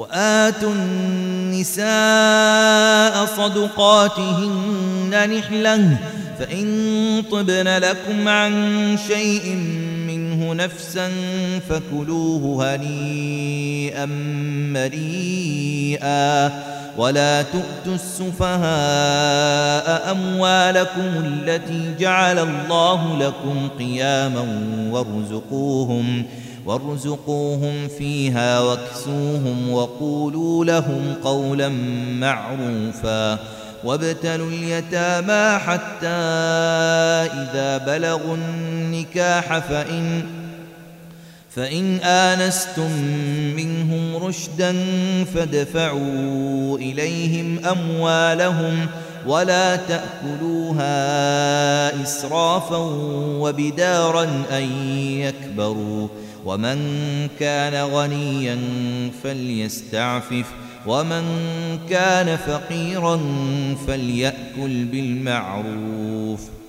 وآتوا النساء صدقاتهن نحلة فإن طبن لكم عن شيء منه نفسا فكلوه هنيئا مريئا. ولا تؤتوا السفهاء أموالكم التي جعل الله لكم قياما وارزقوهم. وارزقوهم فيها واكسوهم وقولوا لهم قولا معروفا وابتلوا اليتامى حتى إذا بلغوا النكاح فإن فإن آنستم منهم رشدا فادفعوا إليهم أموالهم ولا تأكلوها إسرافا وبدارا أن يكبروا ومن كان غنيا فليستعفف ومن كان فقيرا فليأكل بالمعروف.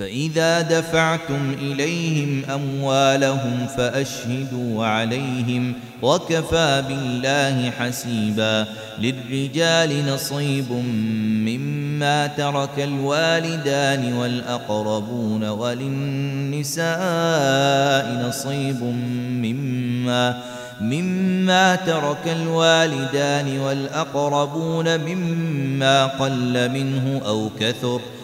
فإذا دفعتم إليهم أموالهم فأشهدوا عليهم وكفى بالله حسيبا للرجال نصيب مما ترك الوالدان والأقربون وللنساء نصيب مما مما ترك الوالدان والأقربون مما قل منه أو كثر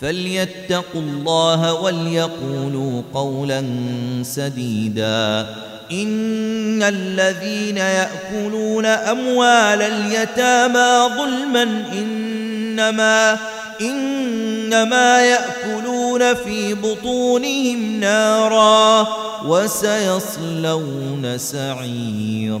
فليتقوا الله وليقولوا قولا سديدا. إن الذين يأكلون أموال اليتامى ظلما إنما إنما يأكلون في بطونهم نارا وسيصلون سعيرا.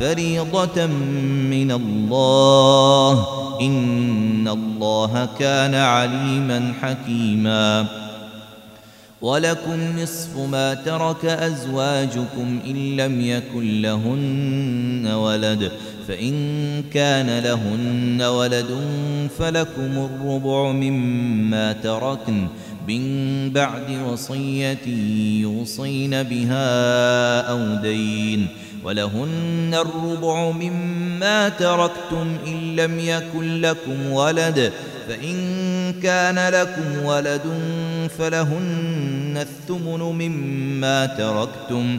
فريضة من الله. إن الله كان عليما حكيما. ولكم نصف ما ترك أزواجكم إن لم يكن لهن ولد. فإن كان لهن ولد فلكم الربع مما تركن. من بعد وصية يوصين بها أو دين. ولهن الربع مما تركتم إن لم يكن لكم ولد فإن كان لكم ولد فلهن الثمن مما تركتم.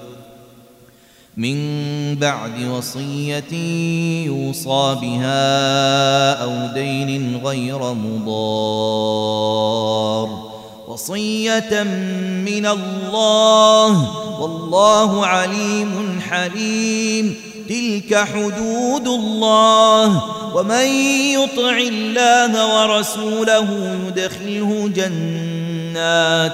من بعد وصية يوصى بها أو دين غير مضار. وصية من الله والله عليم حليم. تلك حدود الله. ومن يطع الله ورسوله يدخله جنات.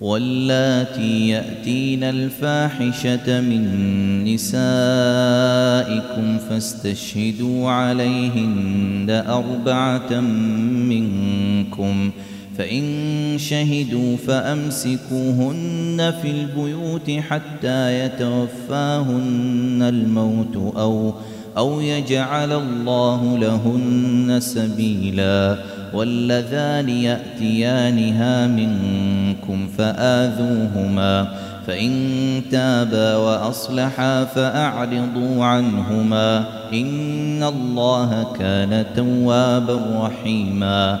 واللاتي يأتين الفاحشة من نسائكم فاستشهدوا عليهن أربعة منكم فإن شهدوا فأمسكوهن في البيوت حتى يتوفاهن الموت أو أو يجعل الله لهن سبيلا واللذان يأتيانها منكم فآذوهما فإن تابا وأصلحا فأعرضوا عنهما إن الله كان توابا رحيما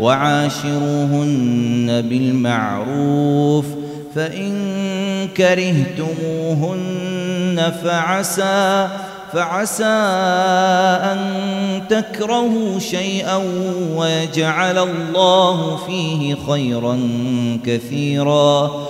وعاشروهن بالمعروف فإن كرهتموهن فعسى فعسى أن تكرهوا شيئا ويجعل الله فيه خيرا كثيرا.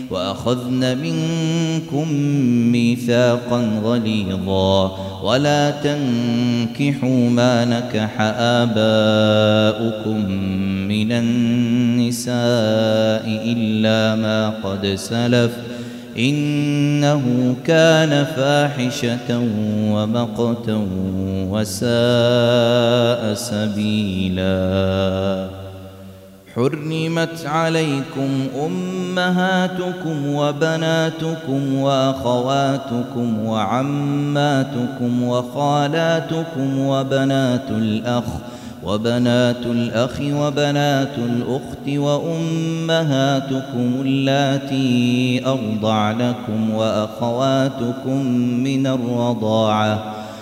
وأخذن منكم ميثاقا غليظا ولا تنكحوا ما نكح آباؤكم من النساء إلا ما قد سلف إنه كان فاحشة ومقتا وساء سبيلاً حرمت عليكم أمهاتكم وبناتكم وأخواتكم وعماتكم وخالاتكم وبنات الأخ وبنات الأخ وبنات الأخت وأمهاتكم اللاتي أرضعنكم وأخواتكم من الرضاعة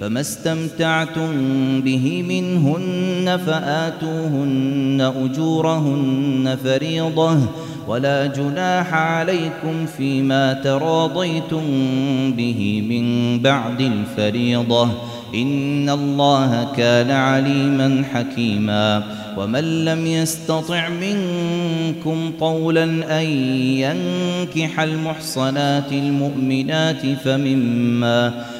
فما استمتعتم به منهن فآتوهن أجورهن فريضة ولا جناح عليكم فيما تراضيتم به من بعد الفريضة إن الله كان عليما حكيما ومن لم يستطع منكم طولا أن ينكح المحصنات المؤمنات فمما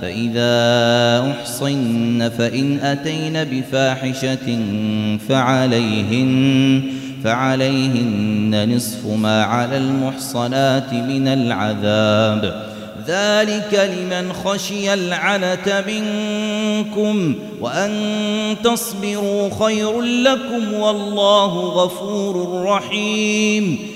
فإذا أحصن فإن أتين بفاحشة فعليهن فعليهن نصف ما على المحصنات من العذاب. ذلك لمن خشي العنة منكم وأن تصبروا خير لكم والله غفور رحيم.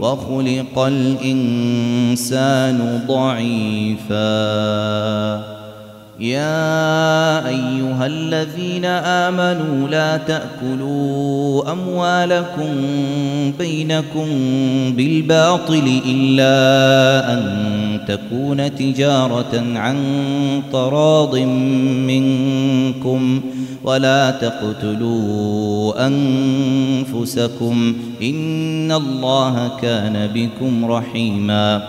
وخلق الإنسان ضعيفاً. يا أيها الذين آمنوا لا تأكلوا أموالكم بينكم بالباطل إلا أن تكون تجارة عن تراض منكم. ولا تقتلوا أنفسكم إن الله كان بكم رحيما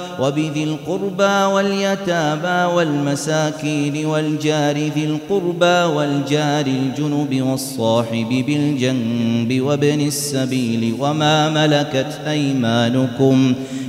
وبذي القربى واليتامى والمساكين والجار ذي القربى والجار الجنب والصاحب بالجنب وابن السبيل وما ملكت أيمانكم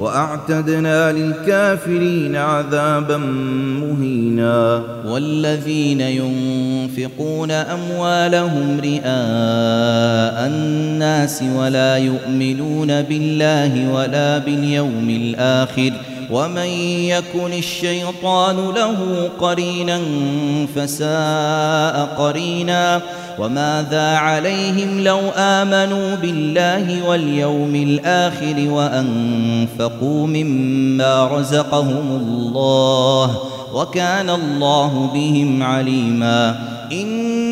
وأعتدنا للكافرين عذابا مهينا. والذين ينفقون أموالهم رئاء الناس ولا يؤمنون بالله ولا باليوم الآخر ۖ. ومن يكن الشيطان له قرينا فساء قرينا. وماذا عليهم لو آمنوا بالله واليوم الآخر وأنفقوا مما رزقهم الله وكان الله بهم عليما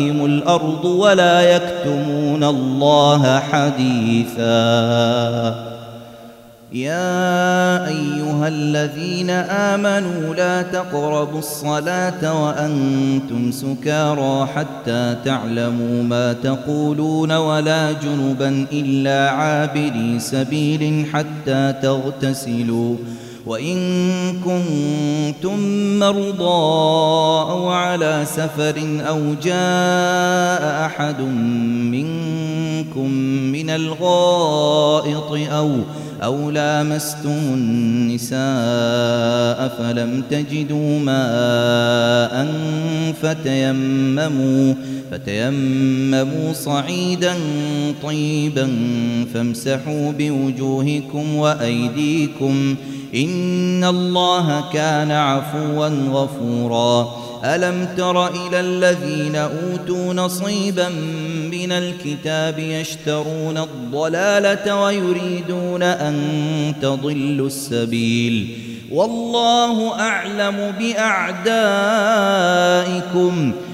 بهم الأرض ولا يكتمون الله حديثاً. يا أيها الذين آمنوا لا تقربوا الصلاة وأنتم سكارى حتى تعلموا ما تقولون ولا جنبا إلا عابري سبيل حتى تغتسلوا. وإن كنتم مرضى أو على سفر أو جاء أحد منكم من الغائط أو أو لامستم النساء فلم تجدوا ماء فتيمموا فتيمموا صعيدا طيبا فامسحوا بوجوهكم وأيديكم إن الله كان عفوا غفورا. ألم تر إلى الذين أوتوا نصيبا من الكتاب يشترون الضلالة ويريدون أن تضلوا السبيل؟ والله أعلم بأعدائكم.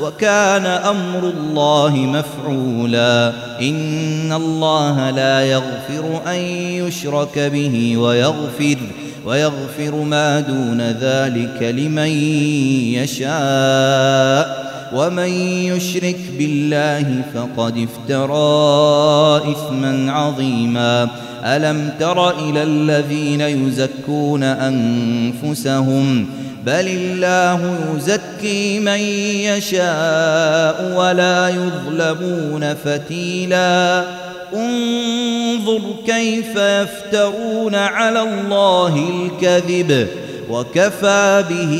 وكان أمر الله مفعولا إن الله لا يغفر أن يشرك به ويغفر ويغفر ما دون ذلك لمن يشاء ومن يشرك بالله فقد افترى إثما عظيما ألم تر إلى الذين يزكون أنفسهم ؟ بل الله يزكي من يشاء ولا يظلمون فتيلا. انظر كيف يفترون على الله الكذب وكفى به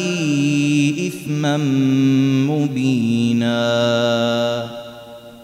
إثما مبيناً.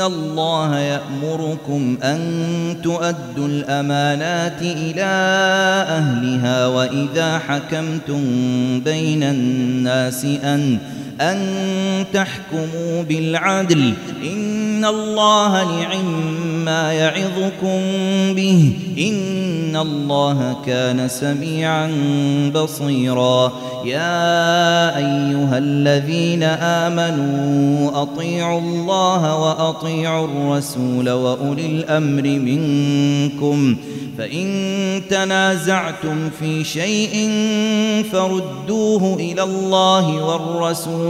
الله يأمركم أن تؤدوا الأمانات إلى أهلها وإذا حكمتم بين الناس أن أن تحكموا بالعدل إن الله نعم ما يعظكم به إن الله كان سميعا بصيرا. يا أيها الذين آمنوا أطيعوا الله وأطيعوا الرسول وأولي الأمر منكم. فإن تنازعتم في شيء فردوه إلى الله والرسول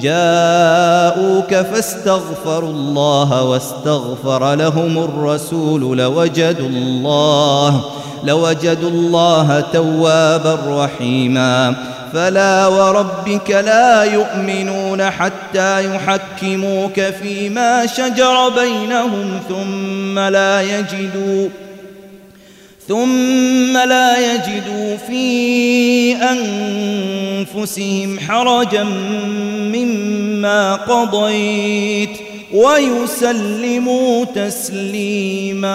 جاءوك فاستغفروا الله واستغفر لهم الرسول لوجدوا الله لوجدوا الله توابا رحيما. فلا وربك لا يؤمنون حتى يحكموك فيما شجر بينهم ثم لا يجدوا. ثم لا يجدوا في أنفسهم حرجا مما قضيت ويسلموا تسليماً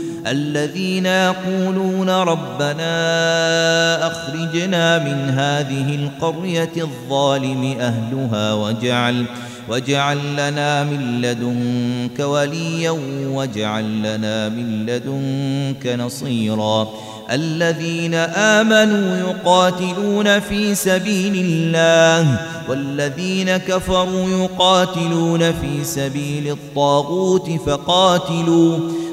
الذين يقولون ربنا أخرجنا من هذه القرية الظالم أهلها واجعل واجعل لنا من لدنك وليا واجعل لنا من لدنك نصيرا. الذين آمنوا يقاتلون في سبيل الله والذين كفروا يقاتلون في سبيل الطاغوت فقاتلوا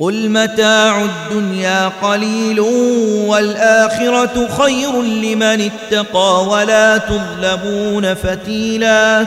قل متاع الدنيا قليل والآخرة خير لمن اتقى ولا تظلمون فتيلا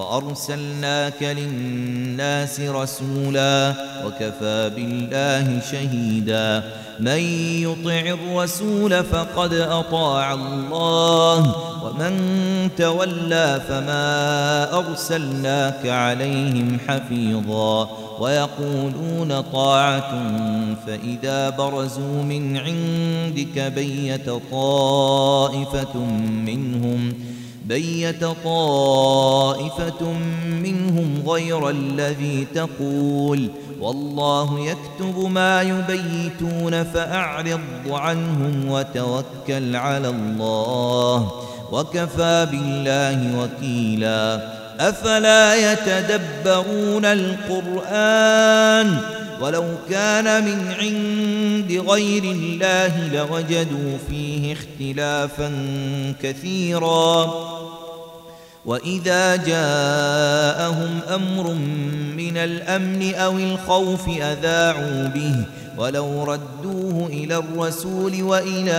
وأرسلناك للناس رسولا وكفى بالله شهيدا. من يطع الرسول فقد أطاع الله ومن تولى فما أرسلناك عليهم حفيظا. ويقولون طاعة فإذا برزوا من عندك بيت طائفة منهم. بيت طائفة منهم غير الذي تقول والله يكتب ما يبيتون فأعرض عنهم وتوكل على الله وكفى بالله وكيلا أفلا يتدبرون القرآن ولو كان من عند غير الله لوجدوا فيه اختلافا كثيرا. وإذا جاءهم أمر من الأمن أو الخوف أذاعوا به. ولو ردوه إلى الرسول وإلى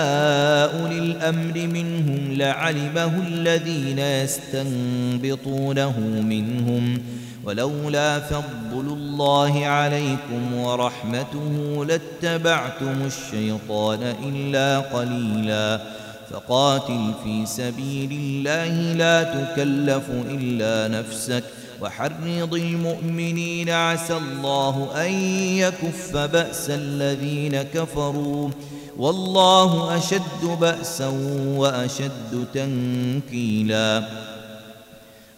أولي الأمر منهم لعلمه الذين يستنبطونه منهم. ولولا فضل الله عليكم ورحمته لاتبعتم الشيطان إلا قليلا. فقاتل في سبيل الله لا تكلف إلا نفسك. وحرض المؤمنين عسى الله أن يكف بأس الذين كفروا. والله أشد بأسا وأشد تنكيلا.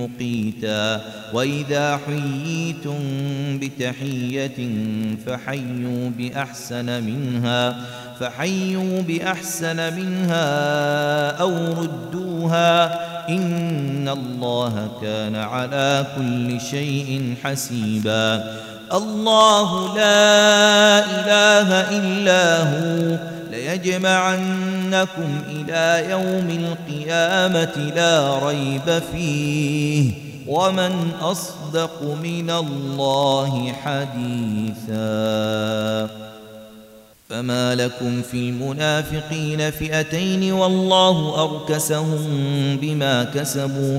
مقيتا وإذا حييتم بتحية فحيوا بأحسن منها فحيوا بأحسن منها أو ردوها إن الله كان على كل شيء حسيبا. الله لا إله إلا هو ليجمعنكم إلى يوم القيامة لا ريب فيه ومن أصدق من الله حديثاً. فما لكم في المنافقين فئتين والله أركسهم بما كسبوا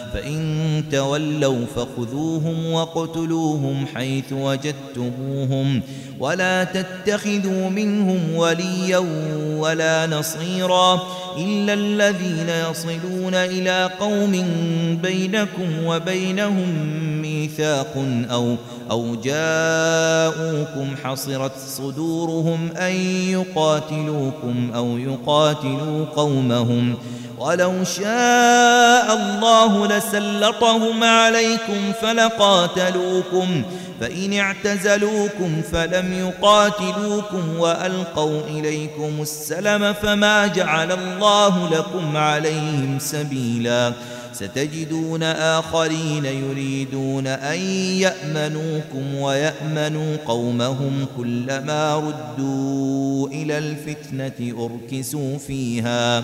فإن تولوا فخذوهم وقتلوهم حيث وجدتموهم ولا تتخذوا منهم وليا ولا نصيرا إلا الذين يصلون إلى قوم بينكم وبينهم ميثاق أو أو جاءوكم حصرت صدورهم أن يقاتلوكم أو يقاتلوا قومهم ولو شاء الله لسلطهم عليكم فلقاتلوكم فإن اعتزلوكم فلم يقاتلوكم وألقوا إليكم السلم فما جعل الله لكم عليهم سبيلا. ستجدون آخرين يريدون أن يأمنوكم ويأمنوا قومهم كلما ردوا إلى الفتنة أركسوا فيها.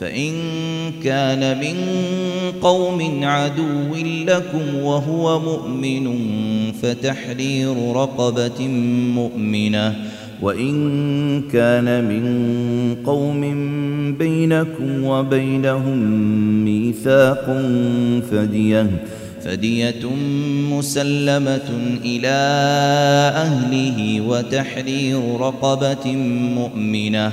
فإن كان من قوم عدو لكم وهو مؤمن فتحرير رقبة مؤمنة وإن كان من قوم بينكم وبينهم ميثاق فدية فدية مسلمة إلى أهله وتحرير رقبة مؤمنة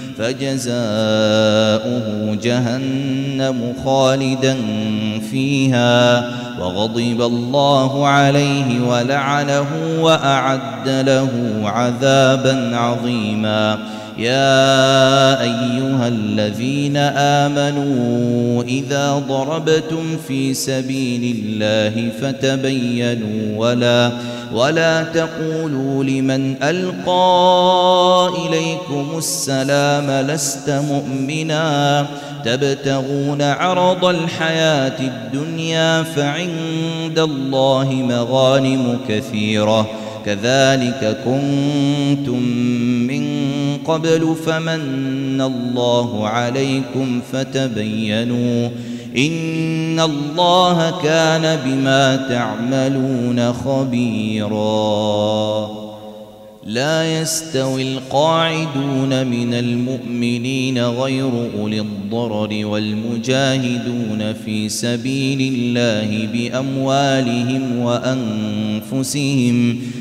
فجزاؤه جهنم خالدا فيها وغضب الله عليه ولعنه وأعد له عذابا عظيما يا أيها الذين آمنوا إذا ضربتم في سبيل الله فتبينوا ولا ولا تقولوا لمن ألقى إليكم السلام لست مؤمنا تبتغون عرض الحياة الدنيا فعند الله مغانم كثيرة كذلك كنتم من قبل فمن الله عليكم فتبينوا إن الله كان بما تعملون خبيراً. لا يستوي القاعدون من المؤمنين غير أولي الضرر والمجاهدون في سبيل الله بأموالهم وأنفسهم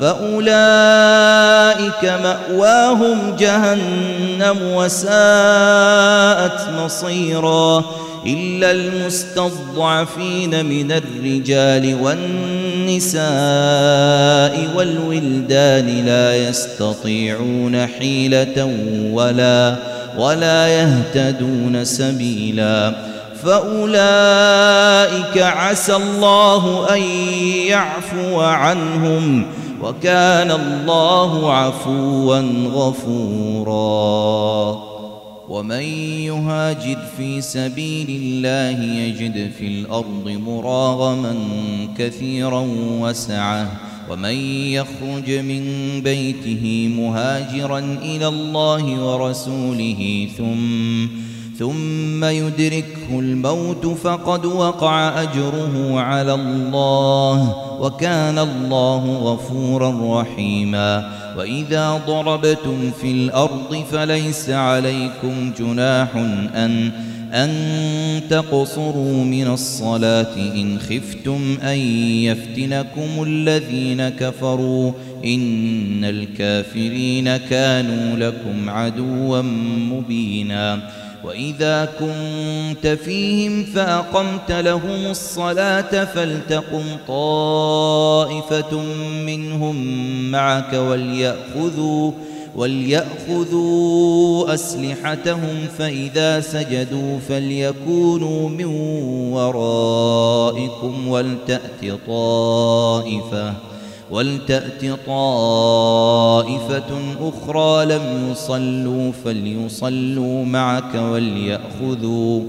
فأولئك مأواهم جهنم وساءت مصيرا إلا المستضعفين من الرجال والنساء والولدان لا يستطيعون حيلة ولا ولا يهتدون سبيلا فأولئك عسى الله أن يعفو عنهم وكان الله عفوا غفورا. ومن يهاجر في سبيل الله يجد في الأرض مراغما كثيرا وسعة. ومن يخرج من بيته مهاجرا إلى الله ورسوله ثم ثم يدركه الموت فقد وقع أجره على الله وكان الله غفورا رحيما. وإذا ضربتم في الأرض فليس عليكم جناح أن أن تقصروا من الصلاة إن خفتم أن يفتنكم الذين كفروا إن الكافرين كانوا لكم عدوا مبيناً. وإذا كنت فيهم فأقمت لهم الصلاة فلتقم طائفة منهم معك وليأخذوا وليأخذوا أسلحتهم فإذا سجدوا فليكونوا من ورائكم ولتأت طائفة. ولتأت طائفة أخرى لم يصلوا فليصلوا معك وليأخذوا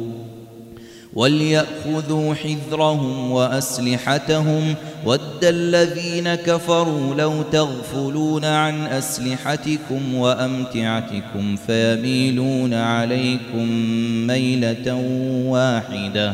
وليأخذوا حذرهم وأسلحتهم. ود الذين كفروا لو تغفلون عن أسلحتكم وأمتعتكم فيميلون عليكم ميلة واحدة.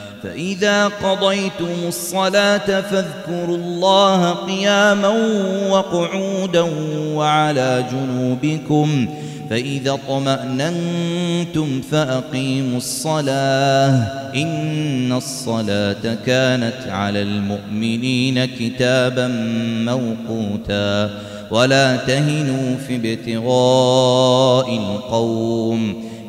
فإذا قضيتم الصلاة فاذكروا الله قياما وقعودا وعلى جنوبكم فإذا طمأننتم فأقيموا الصلاة. إن الصلاة كانت على المؤمنين كتابا موقوتا. ولا تهنوا في ابتغاء القوم.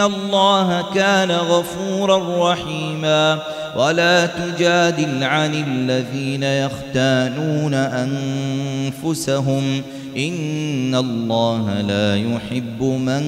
الله كان غفورا رحيما ولا تجادل عن الذين يختانون أنفسهم إن الله لا يحب من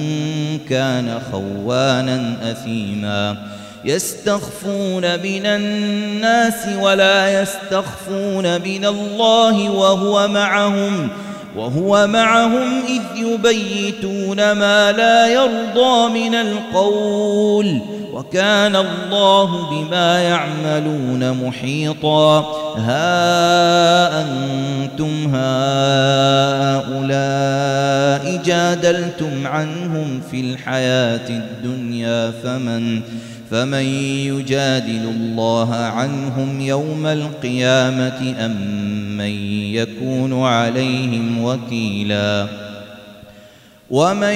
كان خوانا أثيما يستخفون من الناس ولا يستخفون من الله وهو معهم وهو معهم إذ يبيتون ما لا يرضى من القول وكان الله بما يعملون محيطا ها أنتم هؤلاء جادلتم عنهم في الحياة الدنيا فمن فمن يجادل الله عنهم يوم القيامة أم من يكون عليهم وكيلاً ومن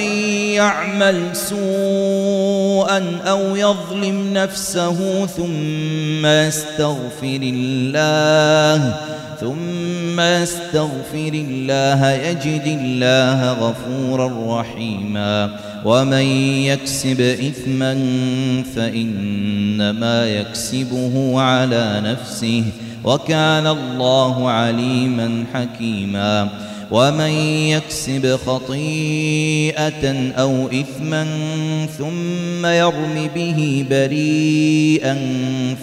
يعمل سوءا أو يظلم نفسه ثم يستغفر الله ثم يستغفر الله يجد الله غفورا رحيما ومن يكسب إثما فإنما يكسبه على نفسه وكان الله عليما حكيما. ومن يكسب خطيئة أو إثما ثم يرم به بريئا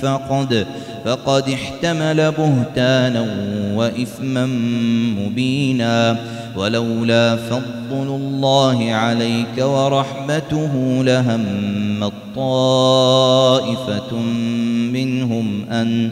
فقد فقد احتمل بهتانا وإثما مبينا. ولولا فضل الله عليك ورحمته لهم طائفة منهم أن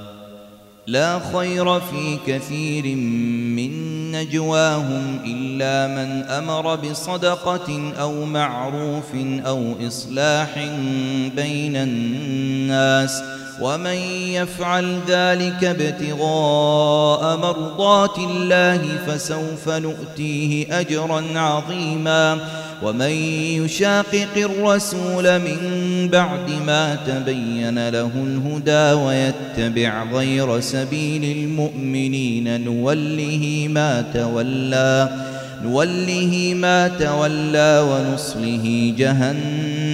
لا خير في كثير من نجواهم إلا من أمر بصدقة أو معروف أو إصلاح بين الناس ومن يفعل ذلك ابتغاء مرضات الله فسوف نؤتيه أجرا عظيما. ومن يشاقق الرسول من بعد ما تبين له الهدى ويتبع غير سبيل المؤمنين نوله ما تولى نوله ما تولى ونصله جهنم.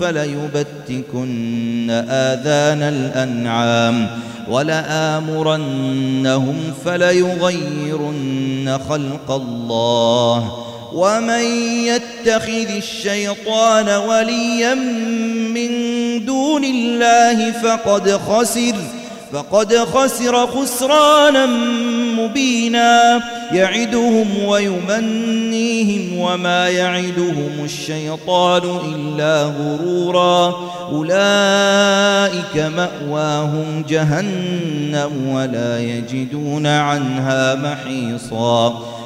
فليبتكن آذان الأنعام ولآمرنهم فليغيرن خلق الله ومن يتخذ الشيطان وليا من دون الله فقد خسر فقد خسر خسرانا مبينا. يعدهم ويمنيهم وما يعدهم الشيطان إلا غرورا. أولئك مأواهم جهنم ولا يجدون عنها محيصا.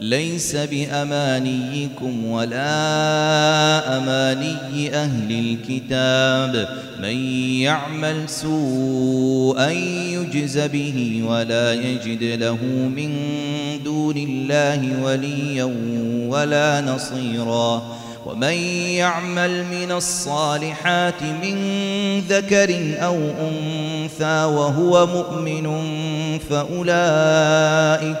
ليس بأمانيكم ولا أماني أهل الكتاب. من يعمل سوءا يجز به ولا يجد له من دون الله وليا ولا نصيرا. ومن يعمل من الصالحات من ذكر أو أنثى وهو مؤمن فأولئك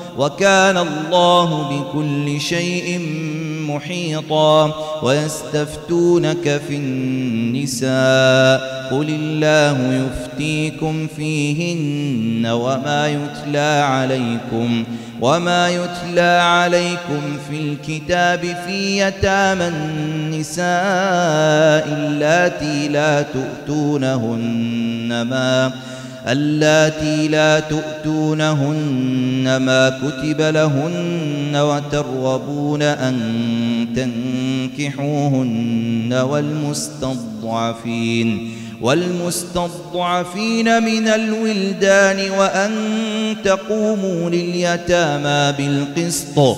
وكان الله بكل شيء محيطا ويستفتونك في النساء قل الله يفتيكم فيهن وما يتلى عليكم وما يتلى عليكم في الكتاب في يتامى النساء اللاتي لا تؤتونهن ما اللاتي لا تؤتونهن ما كتب لهن وترغبون أن تنكحوهن والمستضعفين والمستضعفين من الولدان وأن تقوموا لليتامى بالقسط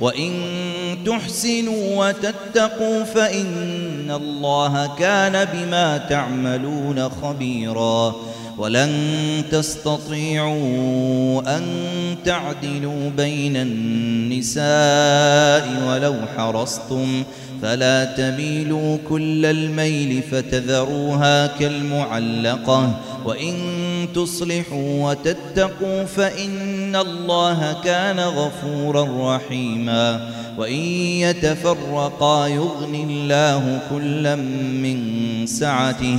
وإن تحسنوا وتتقوا فإن الله كان بما تعملون خبيرا ولن تستطيعوا أن تعدلوا بين النساء ولو حرصتم فلا تميلوا كل الميل فتذروها كالمعلقة وإن تصلحوا وتتقوا فإن الله كان غفورا رحيما وإن يتفرقا يغني الله كلا من سعته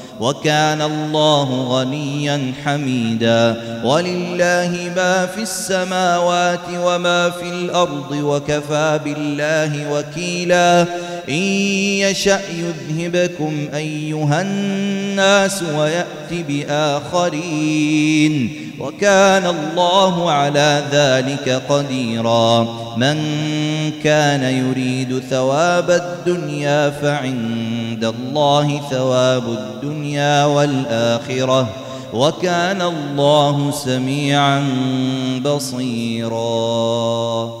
وكان الله غنيا حميدا. ولله ما في السماوات وما في الأرض وكفى بالله وكيلا. إن يشأ يذهبكم أيها الناس ويأت بآخرين. وكان الله على ذلك قديرا. من كان يريد ثواب الدنيا فعند الله ثواب الدنيا والآخرة. وكان الله سميعا بصيراً.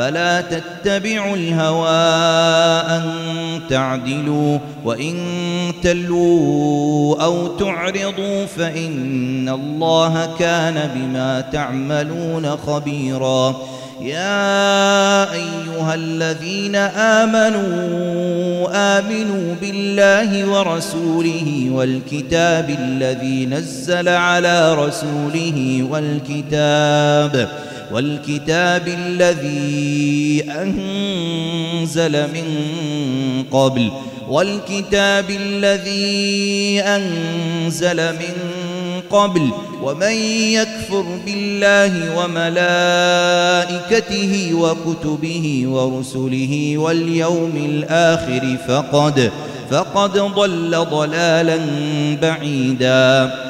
فلا تتبعوا الهوى أن تعدلوا وإن تلوا أو تعرضوا فإن الله كان بما تعملون خبيراً. يا أيها الذين آمنوا آمنوا بالله ورسوله والكتاب الذي نزل على رسوله والكتاب والكتاب الذي أنزل من قبل والكتاب الذي أنزل من قبل ومن يكفر بالله وملائكته وكتبه ورسله واليوم الآخر فقد فقد ضل ضلالا بعيدا.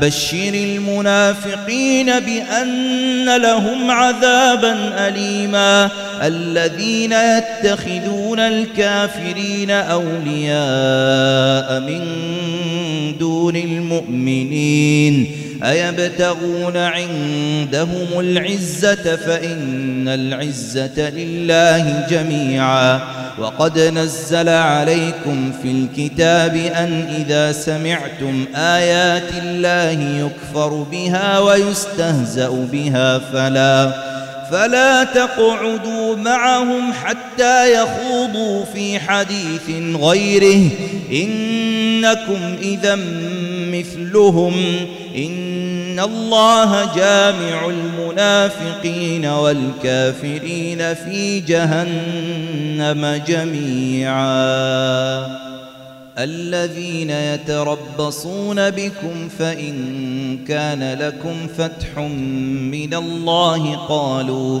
بشر المنافقين بأن لهم عذابا أليما. الذين يتخذون الكافرين أولياء من دون المؤمنين. أيبتغون عندهم العزة فإن العزة لله جميعا وقد نزل عليكم في الكتاب أن إذا سمعتم آيات الله يكفر بها ويستهزأ بها فلا فلا تقعدوا معهم حتى يخوضوا في حديث غيره إنكم إذا مثلهم إن الله جامع المنافقين والكافرين في جهنم جميعا. الذين يتربصون بكم فإن كان لكم فتح من الله قالوا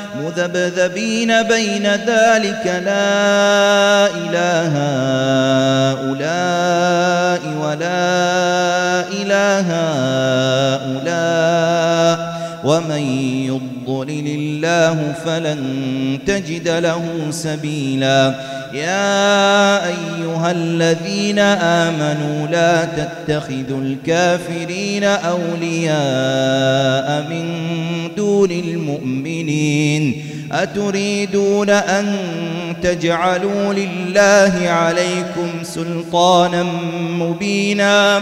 مذبذبين بين ذلك لا إله هؤلاء ولا إله هؤلاء ومن يضلل الله فلن تجد له سبيلا. يا أيها الذين آمنوا لا تتخذوا الكافرين أولياء من دون المؤمنين. أتريدون أن تجعلوا لله عليكم سلطانا مبينا؟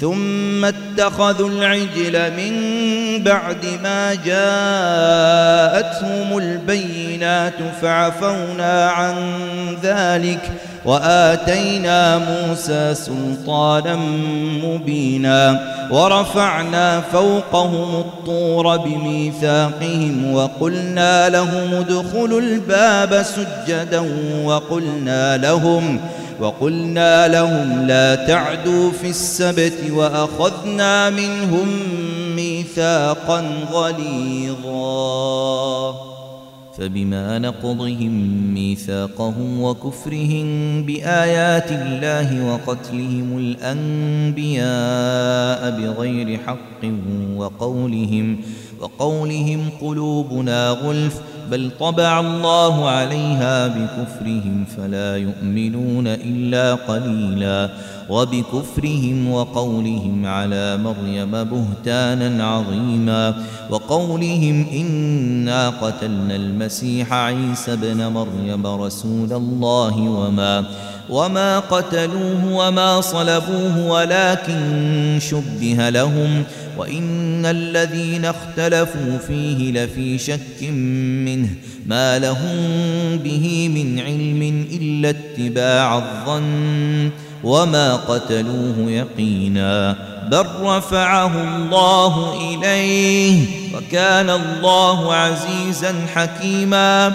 ثم اتخذوا العجل من بعد ما جاءتهم البينات فعفونا عن ذلك وآتينا موسى سلطانا مبينا ورفعنا فوقهم الطور بميثاقهم وقلنا لهم ادخلوا الباب سجدا وقلنا لهم وقلنا لهم لا تعدوا في السبت وأخذنا منهم ميثاقا غليظا. فبما نقضهم ميثاقهم وكفرهم بآيات الله وقتلهم الأنبياء بغير حق وقولهم وقولهم قلوبنا غلف بل طبع الله عليها بكفرهم فلا يؤمنون إلا قليلا. وبكفرهم وقولهم على مريم بهتانا عظيما وقولهم إنا قتلنا المسيح عيسى بن مريم رسول الله وما وما قتلوه وما صلبوه ولكن شبه لهم وإن الذين اختلفوا فيه لفي شك منه ما لهم به من علم إلا اتباع الظن وما قتلوه يقينا بل رفعه الله إليه وكان الله عزيزا حكيما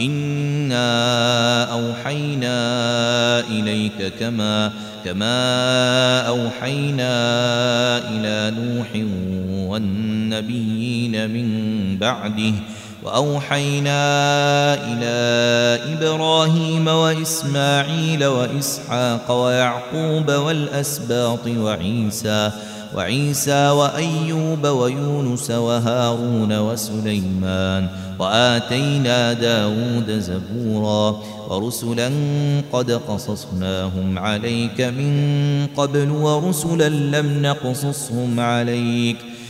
إنا أوحينا إليك كما كما أوحينا إلى نوح والنبيين من بعده وأوحينا إلى إبراهيم وإسماعيل وإسحاق ويعقوب والأسباط وعيسى وأيوب ويونس وهارون وسليمان وآتينا داود زبورا ورسلا قد قصصناهم عليك من قبل ورسلا لم نقصصهم عليك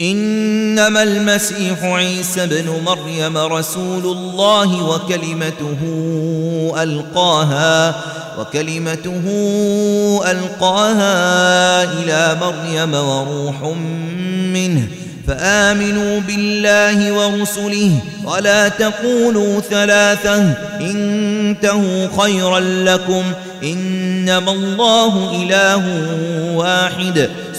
إنما المسيح عيسى بن مريم رسول الله وكلمته ألقاها وكلمته ألقاها إلى مريم وروح منه فآمنوا بالله ورسله ولا تقولوا ثلاثة انتهوا خيرا لكم إنما الله إله واحد.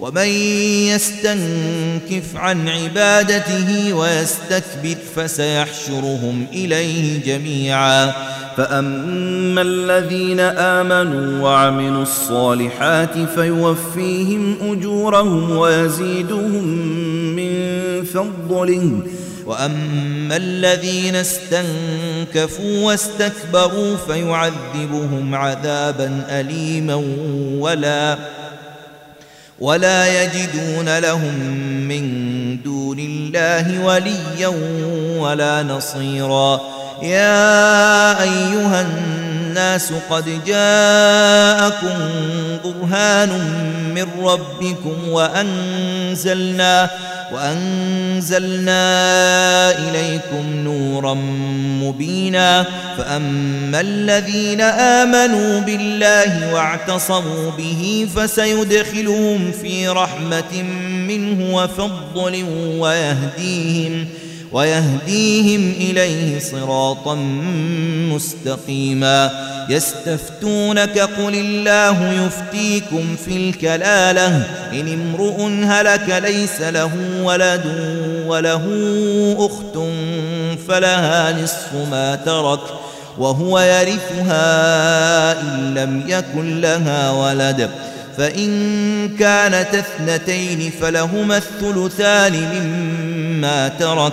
ومن يستنكف عن عبادته ويستكبر فسيحشرهم إليه جميعا. فأما الذين آمنوا وعملوا الصالحات فيوفيهم أجورهم ويزيدهم من فضله. وأما الذين استنكفوا واستكبروا فيعذبهم عذابا أليما ولا ولا يجدون لهم من دون الله وليا ولا نصيرا يا أيها الناس قد جاءكم برهان من ربكم وأنزلنا وأنزلنا إليكم نورا مبينا فأما الذين آمنوا بالله واعتصموا به فسيدخلهم في رحمة منه وفضل ويهديهم ويهديهم إليه صراطا مستقيما. يستفتونك قل الله يفتيكم في الكلالة. إن امرؤ هلك ليس له ولد وله أخت فلها نصف ما ترك وهو يرثها إن لم يكن لها ولد. فإن كانت اثنتين فلهما الثلثان مما ترك.